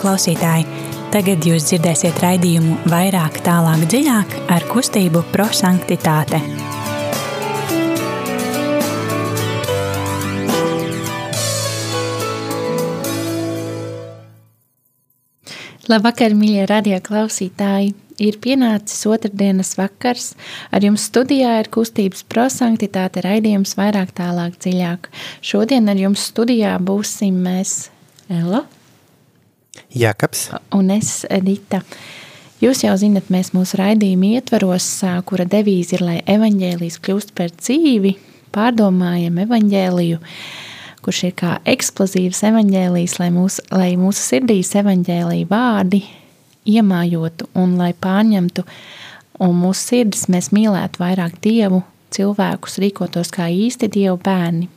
klausītāji! Tagad jūs dzirdēsiet raidījumu vairāk, tālāk, dziļāk ar kustību prosanktitāte. Labvakar, mīļie radio klausītāji! Ir pienācis otrdienas vakars, ar jums studijā ir kustības prosanktitāte raidījums vairāk, tālāk, dziļāk. Šodien ar jums studijā būsim mēs Ella Jakabs un es Edita. Jūs jau zinat, mēs mūsu raidījuma ietvaros, kura devīze ir, lai evaņģēlijs kļūst par dzīvi, pārdomājam evaņģēliju, kurš ir kā eksplozīvs evaņģēlijs, lai, mūs, lai mūsu sirdīs evaņģēlija vārdi iemājotu un lai pārņemtu un mūsu sirdis mēs mīlētu vairāk Dievu, cilvēkus rīkotos kā īsti Dievu bērni.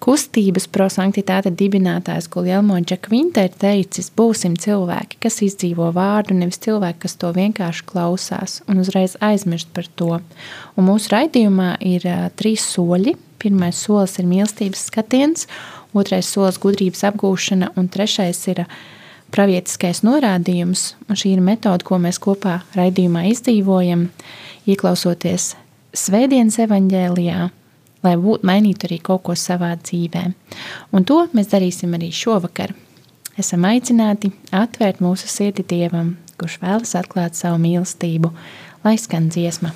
Kustības prosanktitāte dibinātājs Guljelmo Džekvinta ir teicis, būsim cilvēki, kas izdzīvo vārdu, nevis cilvēki, kas to vienkārši klausās un uzreiz aizmirst par to. Un mūsu raidījumā ir uh, trīs soļi. Pirmais solis ir mīlestības skatiens, otrais solis gudrības apgūšana un trešais ir uh, pravietiskais norādījums, un šī ir metode, ko mēs kopā raidījumā izdzīvojam, ieklausoties Svētdienas evaņģēlijā, lai būtu mainītu arī kaut ko savā dzīvē. Un to mēs darīsim arī šovakar. Esam aicināti atvērt mūsu sirdi Dievam, kurš vēlas atklāt savu mīlestību, lai skan dziesma.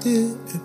did it.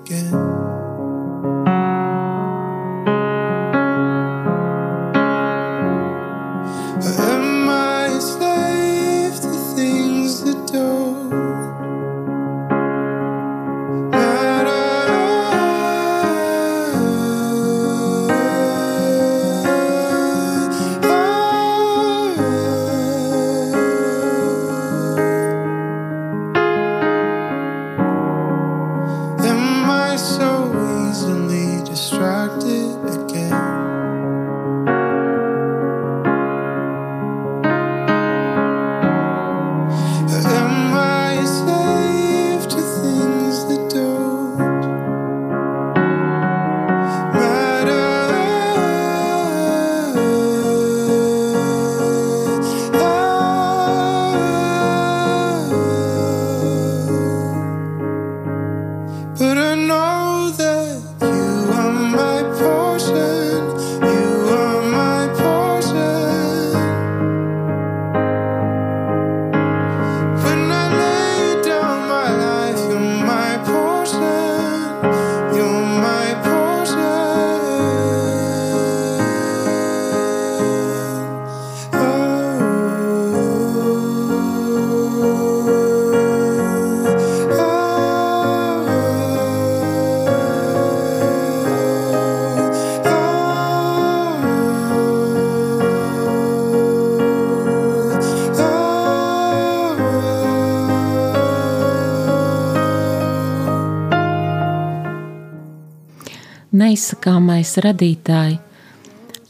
Neizsakāmais radītāji,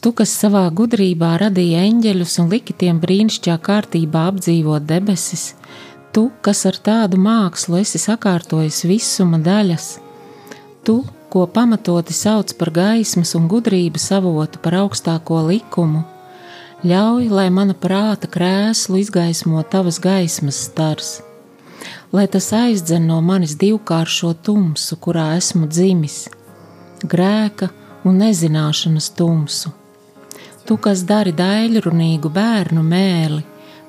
tu, kas savā gudrībā radīja eņģeļus un liki tiem brīnišķīgā kārtībā apdzīvot debesis, tu, kas ar tādu mākslu esi sakārtojis visuma daļas, tu, ko pamatoti sauc par gaismas un gudrības avotu, par augstāko likumu, ļauj, lai mana prāta krēslu izgaismo tavas gaismas stars, lai tas aizdzen no manis divkāršo tumsu, kurā esmu dzimis grēka un nezināšanas tumsu. Tu, kas dari daļrunīgu bērnu mēli,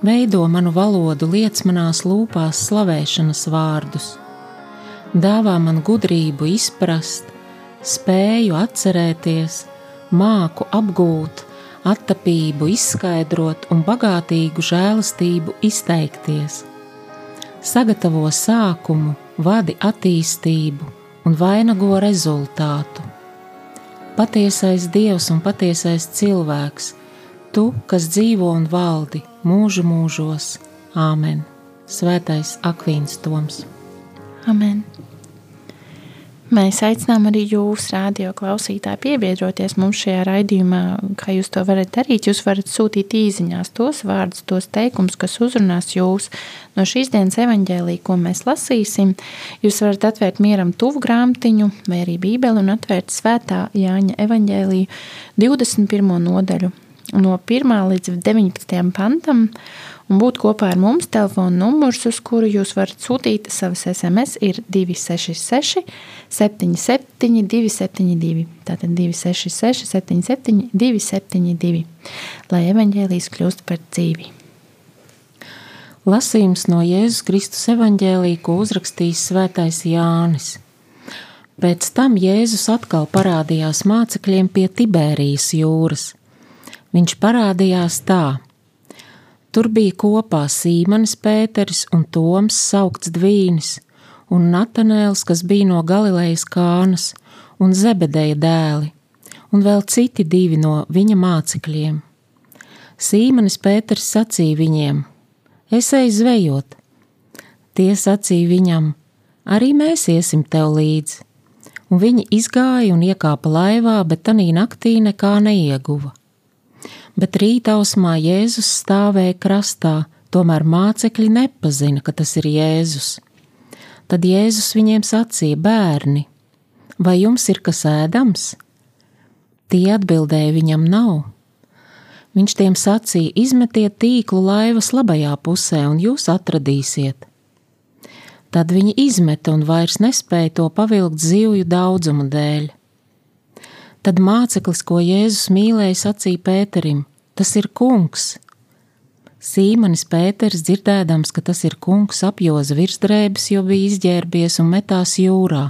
veido manu valodu, liec manās lūpās slavēšanas vārdus. Dāvā man gudrību izprast, spēju atcerēties, māku apgūt, attapību izskaidrot un bagātīgu žēlastību izteikties. Sagatavo sākumu, vadi attīstību, un vainago rezultātu. Patiesais Dievs un patiesais cilvēks, tu, kas dzīvo un valdi mūžu mūžos. Āmen! Svētais Akvīns Toms! Amen! Mēs aicinām arī jūs, radio klausītāji, piebiedroties mums šajā raidījumā. Kā jūs to varat darīt? Jūs varat sūtīt īsiņās tos vārdus, tos teikumus, kas uzrunās jūs no šīs dienas evaņģēlī, ko mēs lasīsim. Jūs varat atvērt mieram tuvu grāmatiņu vai arī bībeli un atvērt svētā Jāņa evaņģēlīju 21. nodaļu no 1. līdz 19. pantam un būt kopā ar mums. Telefona numurs, uz kuru jūs varat sūtīt savas SMS, ir 266, 77, 272. Tātad 266, 77, 272. Lai evaņģēlijas kļūst par dzīvi. Lasījums no Jēzus Kristus evaņģēlī, ko uzrakstījis Svētais Jānis. Pēc tam Jēzus atkal parādījās mācekļiem pie Tibērijas jūras. Viņš parādījās tā: Tur bija kopā Sīmanis Pēteris un Toms saukts Dvīnis, un Natanēls, kas bija no Galilejas kānas, un Zebedeja dēli, un vēl citi divi no viņa mācekļiem. Sīmanis Pēters sacīja viņiem: Es eju zvejot. Tie sacīja viņam: Arī mēs iesim tev līdzi. Un viņi izgāja un iekāpa laivā, bet tanī naktī nekā neieguva bet rītausmā Jēzus stāvēja krastā, tomēr mācekļi nepazina, ka tas ir Jēzus. Tad Jēzus viņiem sacīja: Bērni, vai jums ir kas ēdams? Tie atbildēja viņam nav. Viņš tiem sacīja: Izmetiet tīklu laivas labajā pusē, un jūs atradīsiet. Tad viņi izmeta un vairs nespēja to pavilkt zivju daudzuma dēļ. Tad māceklis, ko Jēzus mīlēja, sacīja Pēterim: Tas ir kungs! Sīmanis Pēters, dzirdēdams, ka tas ir kungs, apjoza virsdrēbes, jo bija izģērbies un metās jūrā.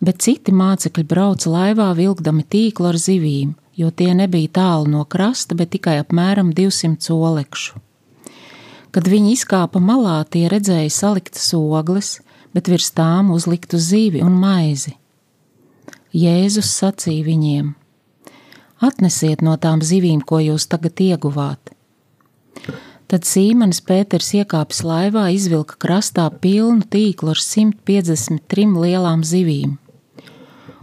Bet citi mācekļi brauca laivā vilkdami tīklu ar zivīm, jo tie nebija tālu no krasta, bet tikai apmēram 200 olekšu. Kad viņi izkāpa malā, tie redzēja saliktas ogles, bet virs tām uzliktu zivi un maizi. Jēzus sacīja viņiem: Atnesiet no tām zivīm, ko jūs tagad ieguvāt. Tad Sīmanis Pēters iekāpis laivā, izvilka krastā pilnu tīklu ar 153 lielām zivīm.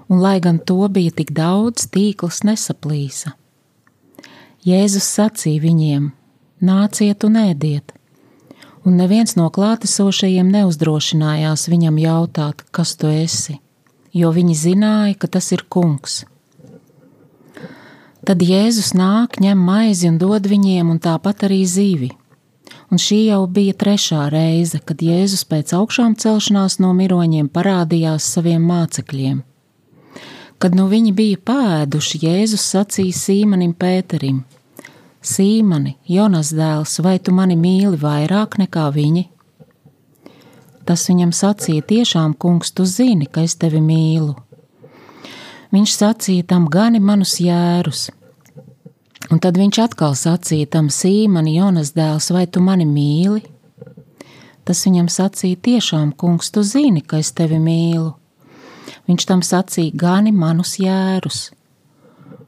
Un, lai gan to bija tik daudz, tīkls nesaplīsa. Jēzus sacīja viņiem: Nāciet un ēdiet! Un neviens no klātesošajiem neuzdrošinājās viņam jautāt, kas tu esi jo viņi zināja, ka tas ir kungs. Tad Jēzus nāk, ņem maizi un dod viņiem, un tāpat arī zīvi. Un šī jau bija trešā reize, kad Jēzus pēc augšām celšanās no miroņiem parādījās saviem mācekļiem. Kad nu viņi bija pēduši, Jēzus sacīja Sīmanim Pēterim: Sīmani, Jonas dēls, vai tu mani mīli vairāk nekā viņi? Tas viņam sacīja: Tiešām, kungs, tu zini, ka es tevi mīlu. Viņš sacīja tam gani manus jērus. Un tad viņš atkal sacīja tam sīmani, Jonas dēls, vai tu mani mīli? Tas viņam sacīja: Tiešām, kungs, tu zini, ka es tevi mīlu. Viņš tam sacīja: Gani manus jērus.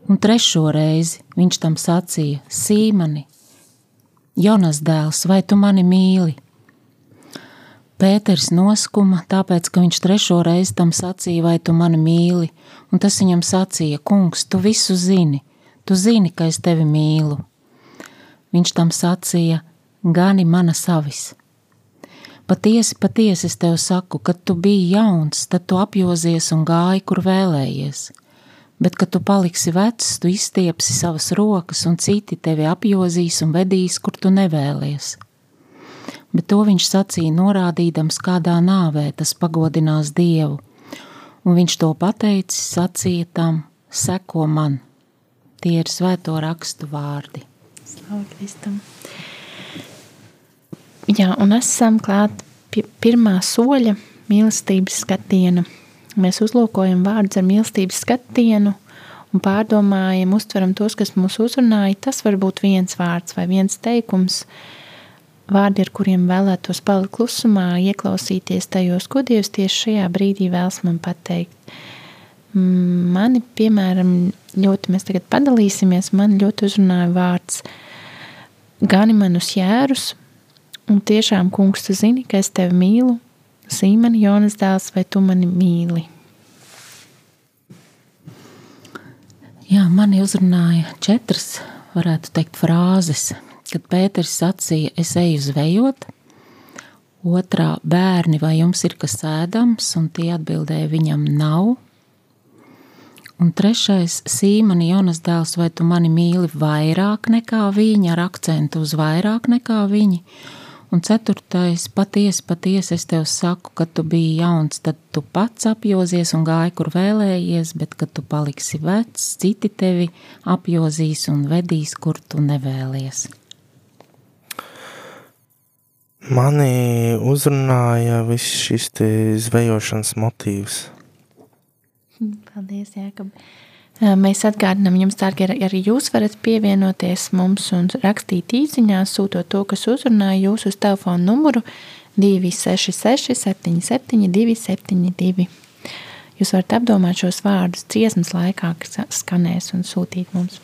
Un trešo reizi viņš tam sacīja: Sīmani, Jonas dēls, vai tu mani mīli? Pēters noskuma, tāpēc, ka viņš trešo reizi tam sacīja, vai tu mani mīli, un tas viņam sacīja, kungs, tu visu zini, tu zini, ka es tevi mīlu. Viņš tam sacīja, gani mana savis. Patiesi, patiesi es tev saku, kad tu biji jauns, tad tu apjozies un gāji, kur vēlējies. Bet, kad tu paliksi vecs, tu izstiepsi savas rokas, un citi tevi apjozīs un vedīs, kur tu nevēlies bet to viņš sacīja norādīdams, kādā nāvē tas pagodinās Dievu. Un viņš to pateicis, sacīja tam: Seko man! Tie ir svēto rakstu vārdi. Slavu Kristum! Jā, un esam klāt pie pirmā soļa mīlestības skatiena. Mēs uzlūkojam vārdus ar mīlestības skatienu un pārdomājam, uztveram tos, kas mūs uzrunāja. Tas var būt viens vārds vai viens teikums, uh, vārdi, ar kuriem vēlētos palikt klusumā, ieklausīties tajos, ko Dievs tieši šajā brīdī vēlas man pateikt. Mani, piemēram, ļoti mēs tagad padalīsimies, man ļoti uzrunāja vārds gani manus jērus, un tiešām, kungs, tu zini, ka es tevi mīlu, Sīmeni, Jonas dēls, vai tu mani mīli? Jā, mani uzrunāja četras, varētu teikt, frāzes. Kad Pēters sacīja, es eju zvejot, otrā bērni, vai jums ir kas ēdams, un tie atbildēja, viņam nav. Un trešais, Sīmani, Jonas dēls, vai tu mani mīli vairāk nekā viņi, ar akcentu uz vairāk nekā viņi? Un ceturtais, patiesi, patiesi es tev saku, ka tu biji jauns, tad tu pats apjozies un gāji, kur vēlējies, bet kad tu paliksi vecs, citi tevi apjozīs un vedīs, kur tu nevēlies. Mani uzrunāja viss šis zvejošanas motīvs. Paldies, Jākab. Mēs atgādinām jums, dārgie, arī jūs varat pievienoties mums un rakstīt īsiņā, sūtot to, kas uzrunāja jūs uz telefona numuru 266 77 272. Jūs varat apdomāt šos vārdus dziesmas laikā, kas skanēs un sūtīt mums.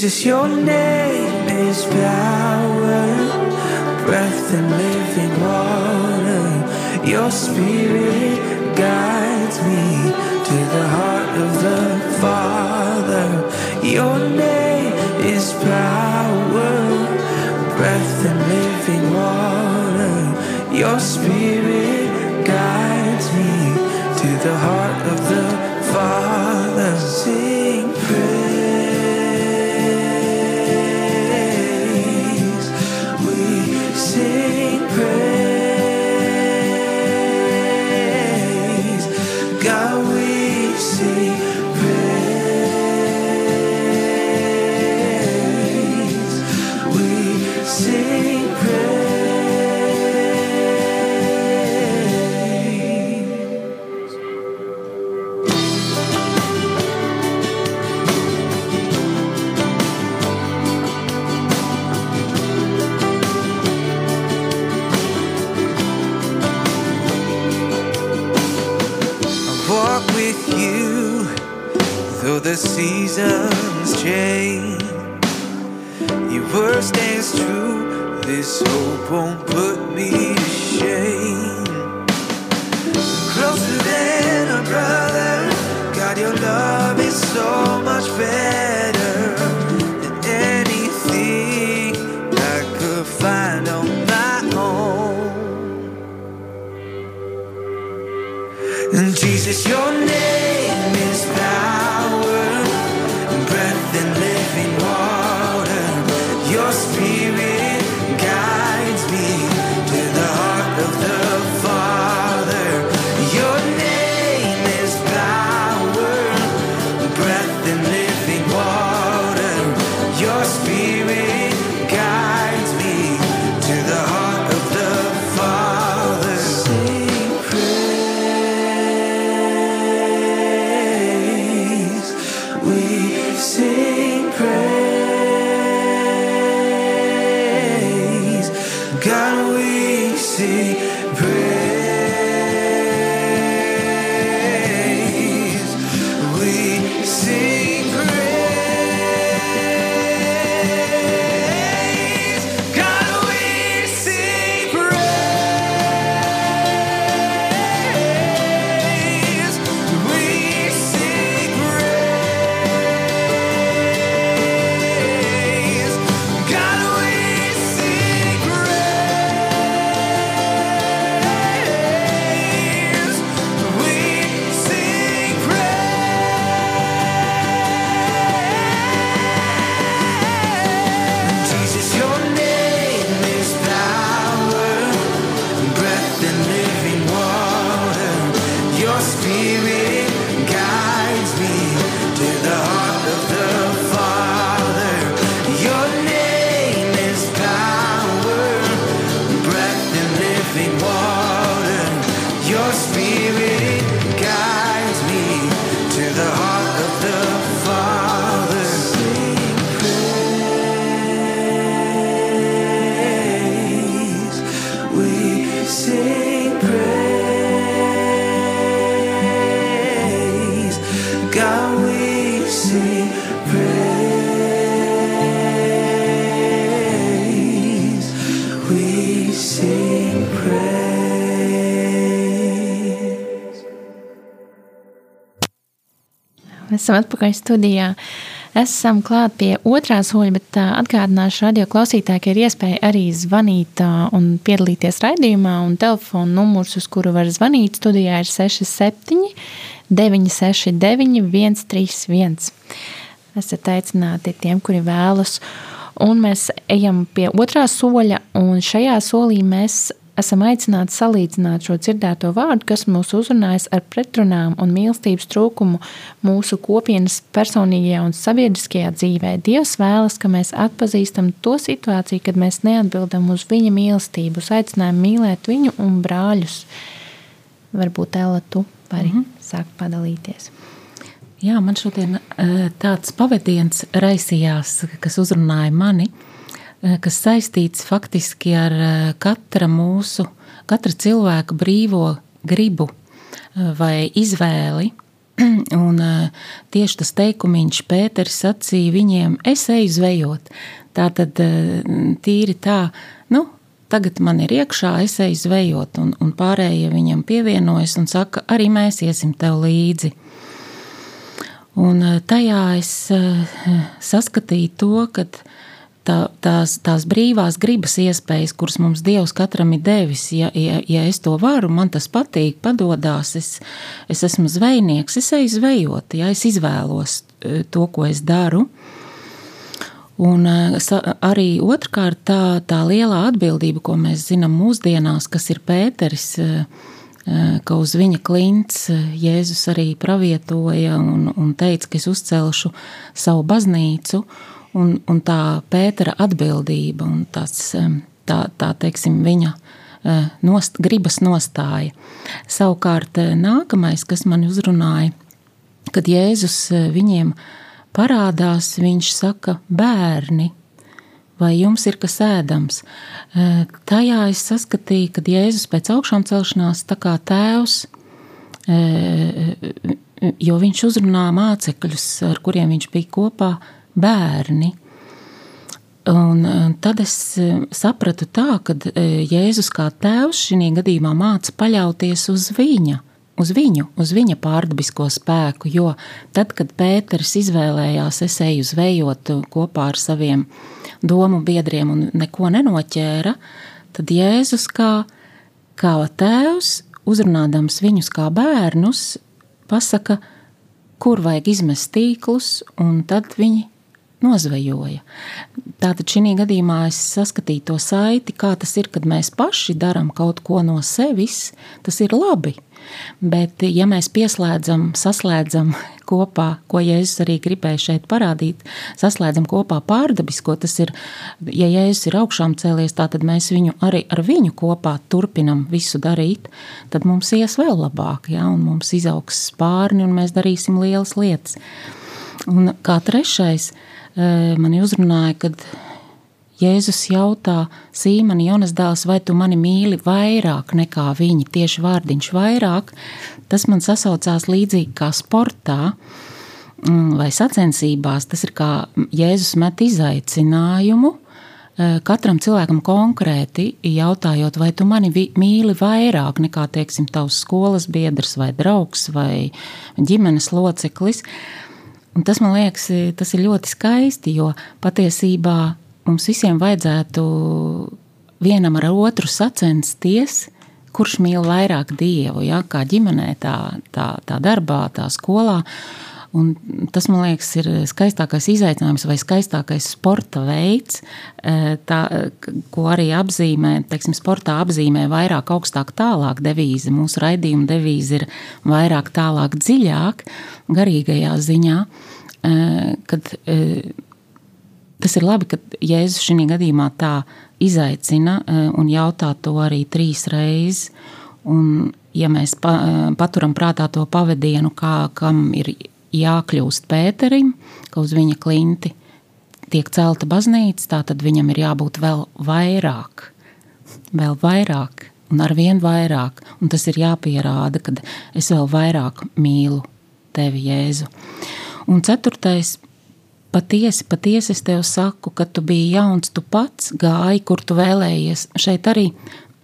Jesus, your name is power, breath and living water. Your spirit guides me to the heart of the Father. Your name is power, breath and living water. Your spirit guides me to the heart of the Jesus, your name is power. Esam atpakaļ studijā. Esam klāt pie otrā soļa, bet atgādināšu radio klausītāji, ka ir iespēja arī zvanīt un piedalīties raidījumā. Telefona numurs, uz kuru var zvanīt studijā, ir 67 969 131. Esat aicināti tiem, kuri vēlas. Un mēs ejam pie otrā soļa, un šajā solī mēs esam aicināti salīdzināt šo dzirdēto vārdu, kas mūs uzrunājas ar pretrunām un mīlestības trūkumu mūsu kopienas personīgajā un sabiedriskajā dzīvē. Dievs vēlas, ka mēs atpazīstam to situāciju, kad mēs neatbildam uz viņa mīlestību, uz aicinājumu mīlēt viņu un brāļus. Varbūt Ella, tu vari mm -hmm. sākt padalīties. Jā, man šodien tāds pavadiens raisījās, kas uzrunāja mani. Uh, Eh, kas saistīts faktiski ar eh, katra mūsu, katra cilvēka brīvo gribu eh, vai izvēli. Un tieši tas teikumiņš Pēters sacīja viņiem, es eju zvejot. Tā tad tīri tā, nu, tagad man ir iekšā, es eju zvejot, un, un pārējie viņam pievienojas un saka, arī mēs iesim tev līdzi. Un tajā es saskatīju to, ka tā, tās, tās brīvās gribas iespējas, kuras mums Dievs katram ir devis. Ja, ja, ja es to varu, man tas patīk, padodas, es, es esmu zvejnieks, es eju zvejot, ja es izvēlos e, to, ko es daru. Un e, arī otrkārt tā, tā lielā atbildība, ko mēs zinām mūsdienās, kas ir Pēteris, e, ka uz viņa klints Jēzus arī pravietoja un, un teica, ka es uzcelšu savu baznīcu un, un tā Pētera atbildība un tās, tā, tā teiksim, viņa e, nost, gribas nostāja. Savukārt e, nākamais, kas man uzrunāja, kad Jēzus e, viņiem parādās, viņš saka, bērni, vai jums ir kas ēdams? Tajā es saskatīju, kad Jēzus pēc augšām celšanās tā kā tēvs, jo viņš uzrunā mācekļus, ar kuriem viņš bija kopā, bērni. Un tad es e, sapratu tā, ka e, Jēzus kā tēvs šī gadījumā māca paļauties uz viņa, uz viņu, uz viņa pārdabisko spēku. Jo tad, kad Pēters izvēlējās, es eju zvejot kopā ar saviem domu biedriem un neko nenoķēra, tad Jēzus kā, kā tēvs, uzrunādams viņus kā bērnus, pasaka, kur vajag izmest tīklus, un tad viņi nozvejoja. Tātad šī gadījumā es saskatīju to saiti, kā tas ir, kad mēs paši darām kaut ko no sevis, tas ir labi. Bet, ja mēs pieslēdzam, saslēdzam kopā, ko Jēzus arī gribēja šeit parādīt, saslēdzam kopā pārdabisko, tas ir, ja Jēzus ir augšām cēlies, tad mēs viņu arī ar viņu kopā turpinam visu darīt, tad mums ies vēl labāk, ja, un mums izaugs spārni, un mēs darīsim lielas lietas. Un kā trešais, uh, mani uzrunāja, kad Jēzus jautā Sīmani Jonas dēls, vai tu mani mīli vairāk nekā viņi, tieši vārdiņš vairāk, tas man sasaucās līdzīgi kā sportā mm, vai sacensībās. Tas ir kā Jēzus met izaicinājumu katram cilvēkam konkrēti jautājot, vai tu mani mīli vairāk nekā, teiksim, tavs skolas biedrs vai draugs vai ģimenes loceklis. Un tas man liekas, tas ir ļoti skaisti, jo patiesībā mums visiem vajadzētu vienam ar otru sacensties, kurš mīl vairāk dievu, ja? kā ģimenē, tā, tā, tā darbā, tā skolā. Un tas, man liekas, ir skaistākais izaicinājums vai skaistākais sporta veids, e, tā, ko arī apzīmē, teiksim, sportā apzīmē vairāk, augstāk, tālāk devīze. Mūsu raidījuma devīze ir vairāk, tālāk, dziļāk, garīgajā ziņā. E, kad, e, tas ir labi, ka Jēzus šajā gadījumā tā izaicina un jautā to arī trīs reizes. Un, ja mēs pa, paturam prātā to pavadienu, kā, kam ir jākļūst Pēterim, ka uz viņa klinti tiek celta baznīca, tad viņam ir jābūt vēl vairāk, vēl vairāk un ar vien vairāk. Un tas ir jāpierāda, ka es vēl vairāk mīlu tevi, Jēzu. Un ceturtais, patiesi, patiesi es tev saku, ka tu biji jauns, tu pats gāji, kur tu vēlējies. Šeit arī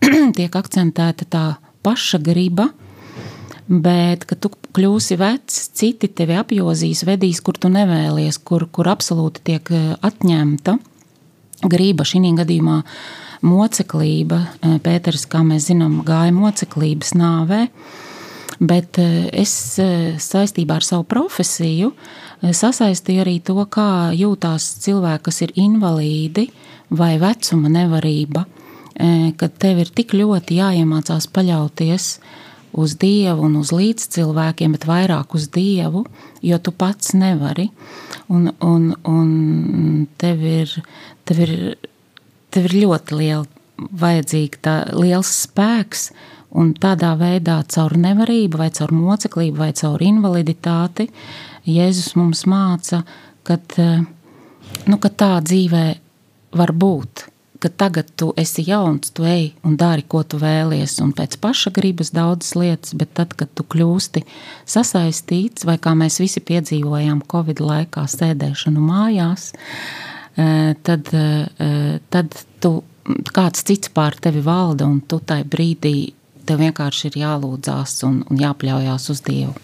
tiek akcentēta tā paša griba Bet, kad tu kļūsi vecs, citi tevi apjozīs, vedīs, kur tu nevēlies, kur, kur absolūti tiek eh, atņemta grība šī gadījumā. Moceklība, eh, Pēters, kā mēs zinām, gāja moceklības nāvē, bet eh, es saistībā ar savu profesiju sasaistīju arī to, kā jūtās cilvēki, kas ir invalīdi vai vecuma nevarība, kad tev ir tik ļoti jāiemācās paļauties uz uz Dievu un uz līdzcilvēkiem, bet vairāk uz Dievu, jo tu pats nevari. Un, un, un tev, ir, tev, ir, tev ir ļoti liela, vajadzīga tā, liels spēks, un tādā veidā caur nevarību, vai caur moceklību, vai caur invaliditāti Jēzus mums māca, kad, nu, ka tā dzīvē var būt ka tagad tu esi jauns, tu ej un dari, ko tu vēlies, un pēc paša gribas daudzas lietas, bet tad, kad tu kļūsti sasaistīts, vai kā mēs visi piedzīvojām Covid laikā, sēdēšanu mājās, eh, tad, eh, tad tu, kāds cits pār tevi valda, un tu tai brīdī tev vienkārši ir jālūdzās un, un jāpļaujās uz Dievu.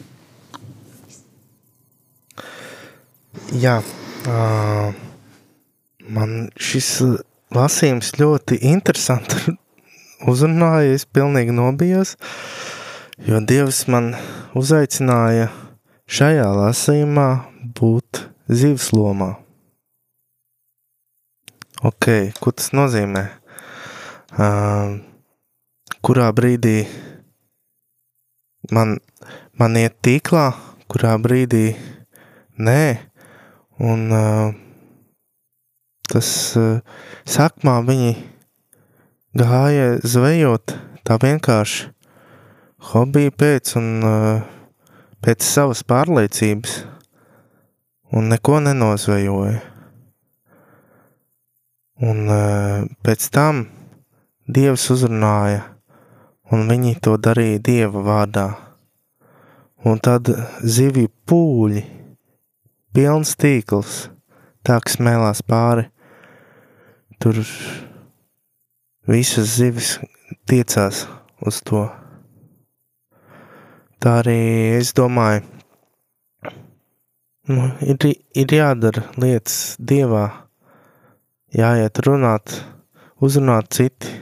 Jā, uh, man šis lasījums ļoti interesanti uzrunāja, es pilnīgi nobijos, jo Dievs man uzaicināja šajā lasījumā būt zivs lomā. Ok, ko tas nozīmē? Uh, kurā brīdī man, man iet tīklā, kurā brīdī nē, un uh, tas uh, sakmā viņi gāja zvejot tā vienkārši hobija pēc un uh, pēc savas pārliecības un neko nenozvejoja. Un uh, pēc tam Dievs uzrunāja, un viņi to darīja Dieva vārdā. Un tad zivju pūļi, pilns tīkls, tā kā smēlās pāri tur visas zivis tiecās uz to. Tā arī es domāju, nu, ir, ir jādara lietas dievā, jāiet runāt, uzrunāt citi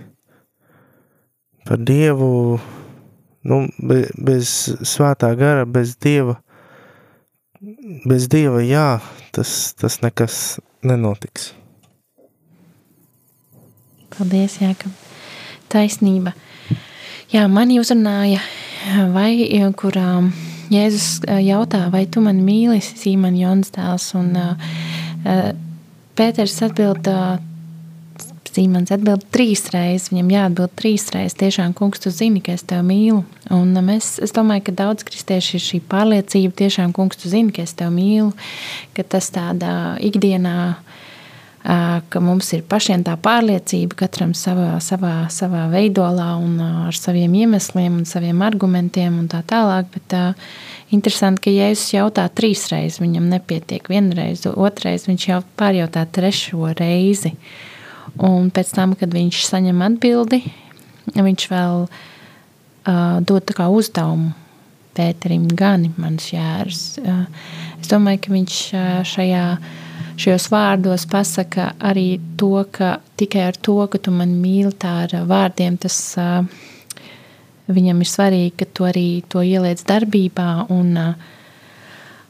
par dievu, nu, bez, bez svētā gara, bez dieva, bez dieva, jā, tas, tas nekas nenotiks. Paldies, Jākam. Taisnība. Jā, mani uzrunāja, vai kurā Jēzus jautā, vai tu mani mīli, Sīman Jons dēls, un uh, Pēters atbild, uh, Sīmans atbild trīs reizes, viņam jāatbild trīs reizes, tiešām, kungs, tu zini, ka es tev mīlu, un mēs, es domāju, ka daudz kristieši ir šī pārliecība, tiešām, kungs, tu zini, ka es tev mīlu, ka tas tādā ikdienā ka mums ir pašiem tā pārliecība, katram savā, savā, savā veidolā un ar saviem iemesliem un saviem argumentiem un tā tālāk. Bet uh, interesanti, ka Jēzus jautā trīs reizes, viņam nepietiek vienreiz, otrais viņš jau pārjautā trešo reizi. Un pēc tam, kad viņš saņem atbildi, viņš vēl uh, dod kā uzdevumu Pēterim gani mans jērs. Uh, es domāju, ka viņš šajā šajos vārdos pasaka arī to, ka tikai ar to, ka tu mani mīli tā ar vārdiem, tas viņam ir svarīgi, ka tu arī to ieliec darbībā un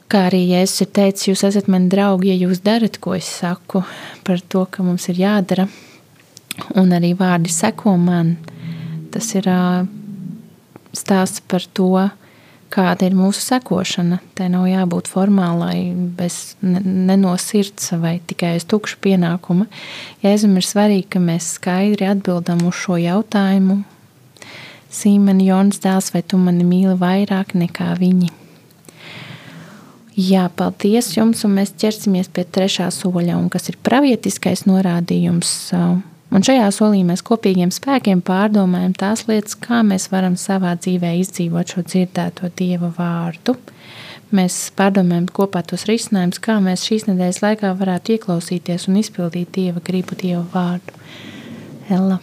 kā arī Jēzus ir teicis, jūs esat mani draugi, ja jūs darat, ko es saku par to, ka mums ir jādara, un arī vārdi seko man. Tas ir stāsts par to, kāda ir mūsu sekošana. Tai nav jābūt formālai, bez, ne no sirds vai tikai uz tukšu pienākumu. Jēzum ir svarīgi, ka mēs skaidri atbildam uz šo jautājumu. Sīmeni Jons dēls, vai tu mani mīli vairāk nekā viņi? Jā, paldies jums, un mēs ķersimies pie trešā soļa, un kas ir pravietiskais norādījums Un šajā solī mēs kopīgiem spēkiem pārdomājam tās lietas, kā mēs varam savā dzīvē izdzīvot šo dzirdēto Dieva vārdu. Mēs pārdomājam kopā tos risinājumus, kā mēs šīs nedēļas laikā varētu ieklausīties un izpildīt Dieva gribu, Dieva vārdu. Ella.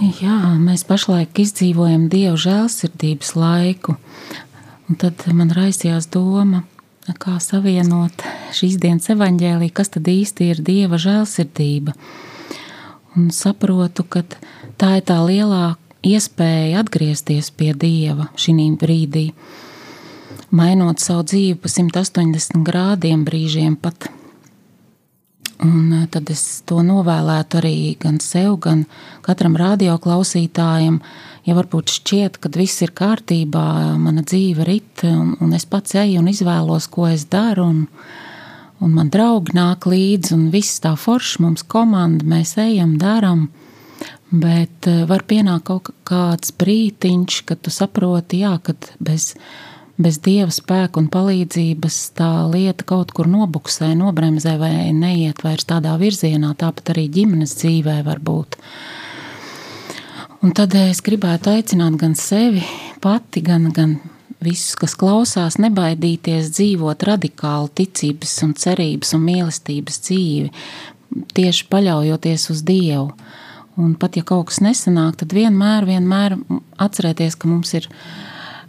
Jā, mēs pašlaik izdzīvojam dievu žēlsirdības laiku. Un tad man raisījās doma, kā savienot šīs dienas evaņģēlī, kas tad īsti ir dieva žēlsirdība. Un saprotu, ka tā ir tā lielā iespēja atgriezties pie dieva šī brīdī, mainot savu dzīvi pa 180 grādiem brīžiem pat Un eh, tad es to novēlētu arī gan sev, gan katram radioklausītājam. Ja varbūt šķiet, ka viss ir kārtībā, mana dzīve rit, un, un es pats eju un izvēlos, ko es daru, un, un man draugi nāk līdzi, un viss tā forši mums komanda, mēs ejam, darām. Bet eh, var pienākt kaut kāds brītiņš, kad tu saproti, jā, kad bez bez dieva spēka un palīdzības tā lieta kaut kur nobuksē, nobremzē vai neiet vairs tādā virzienā, tāpat arī ģimenes dzīvē var būt. Un tad es gribētu aicināt gan sevi pati, gan, gan visus, kas klausās, nebaidīties dzīvot radikālu ticības un cerības un mīlestības dzīvi, tieši paļaujoties uz Dievu. Un pat ja kaut kas nesanāk, tad vienmēr, vienmēr atcerēties, ka mums ir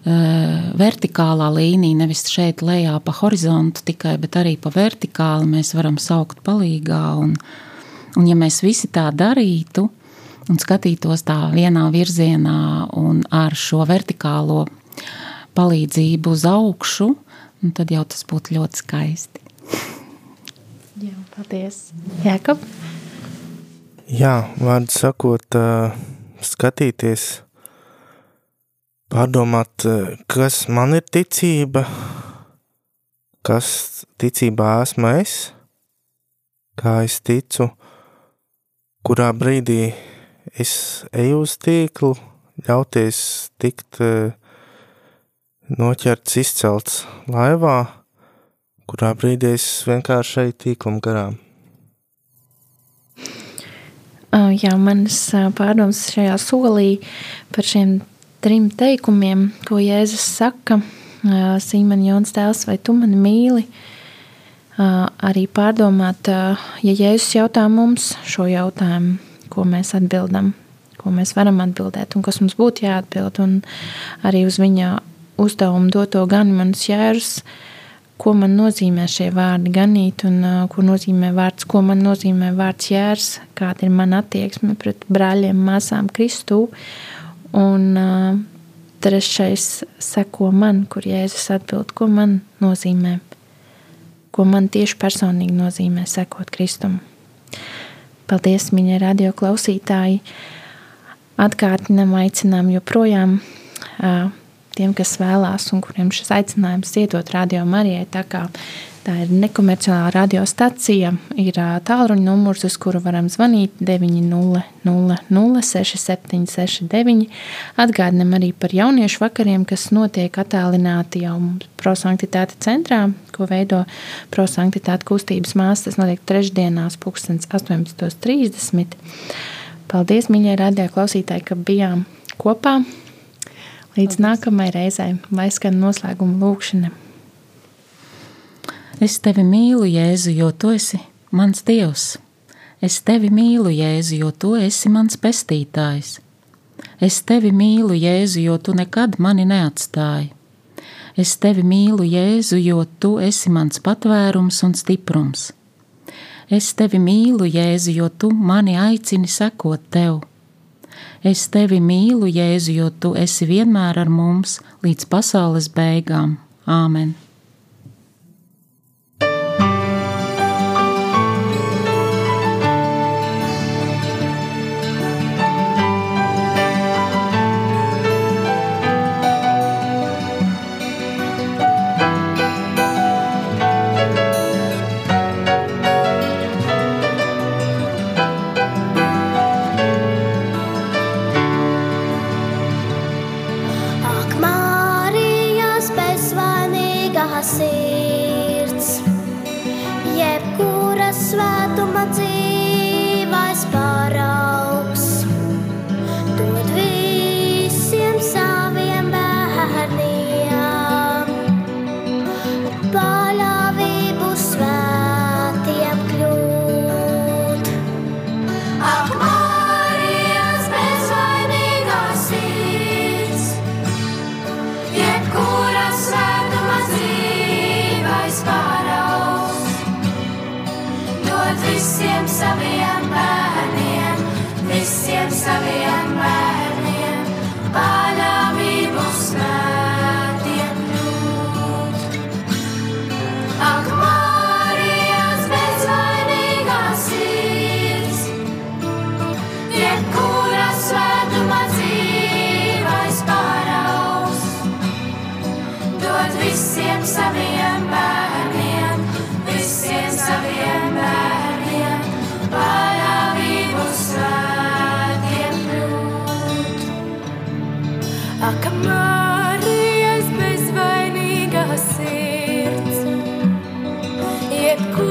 Eh, vertikālā līnija, nevis šeit lejā pa horizontu tikai, bet arī pa vertikāli mēs varam saukt palīgā. Un, un ja mēs visi tā darītu un skatītos tā vienā virzienā un ar šo vertikālo palīdzību uz augšu, tad jau tas būtu ļoti skaisti. Jā, paldies. Jākab? Jā, vārdu sakot, skatīties pārdomāt, kas man ir ticība, kas ticībā esmu es, kā es ticu, kurā brīdī es eju uz tīklu, ļauties tikt eh, noķerts, izcelts laivā, kurā brīdī es vienkārši eju tīklam garām. Jā, manas pārdomas šajā solī par šiem trim teikumiem, ko Jēzus saka. Sīmaņa Jons tēls, vai tu mani mīli? Arī pārdomāt, ja Jēzus jautā mums šo jautājumu, ko mēs atbildam, ko mēs varam atbildēt un kas mums būtu jāatbild, un arī uz viņa uzdevumu doto gani manus jērus, ko man nozīmē šie vārdi ganīt un ko nozīmē vārds, ko man nozīmē vārds jērs, kāda ir mana attieksme pret brāļiem, māsām Kristū, Un uh, trešais seko man, kur Jēzus atbild, ko man nozīmē, ko man tieši personīgi nozīmē sekot Kristum. Paldies, viņa radio klausītāji! Atkārtinam, aicinām joprojām tiem, kas vēlās un kuriem šis aicinājums iedot radio Marijai, tā kā Tā ir nekomerciālā radiostacija. Ir tālruņa numurs, uz kuru varam zvanīt 900-6769. Atgādinām arī par jauniešu vakariem, kas notiek attālināti jau prosanktitāte centrā, ko veido prosanktitāte kustības māsas. Tas notiek trešdienās, 18.30. Paldies, mīļie radio klausītāji, ka bijām kopā. Līdz Paldies. nākamajai reizei, lai skan noslēguma lūkšana. Es tevi mīlu, Jēzu, jo tu esi mans dievs. Es tevi mīlu, Jēzu, jo tu esi mans pestītājs. Es tevi mīlu, Jēzu, jo tu nekad mani neatstāji. Es tevi mīlu, Jēzu, jo tu esi mans patvērums un stiprums. Es tevi mīlu, Jēzu, jo tu mani aicini sekot tev. Es tevi mīlu, Jēzu, jo tu esi vienmēr ar mums līdz pasaules beigām. Āmen! cool.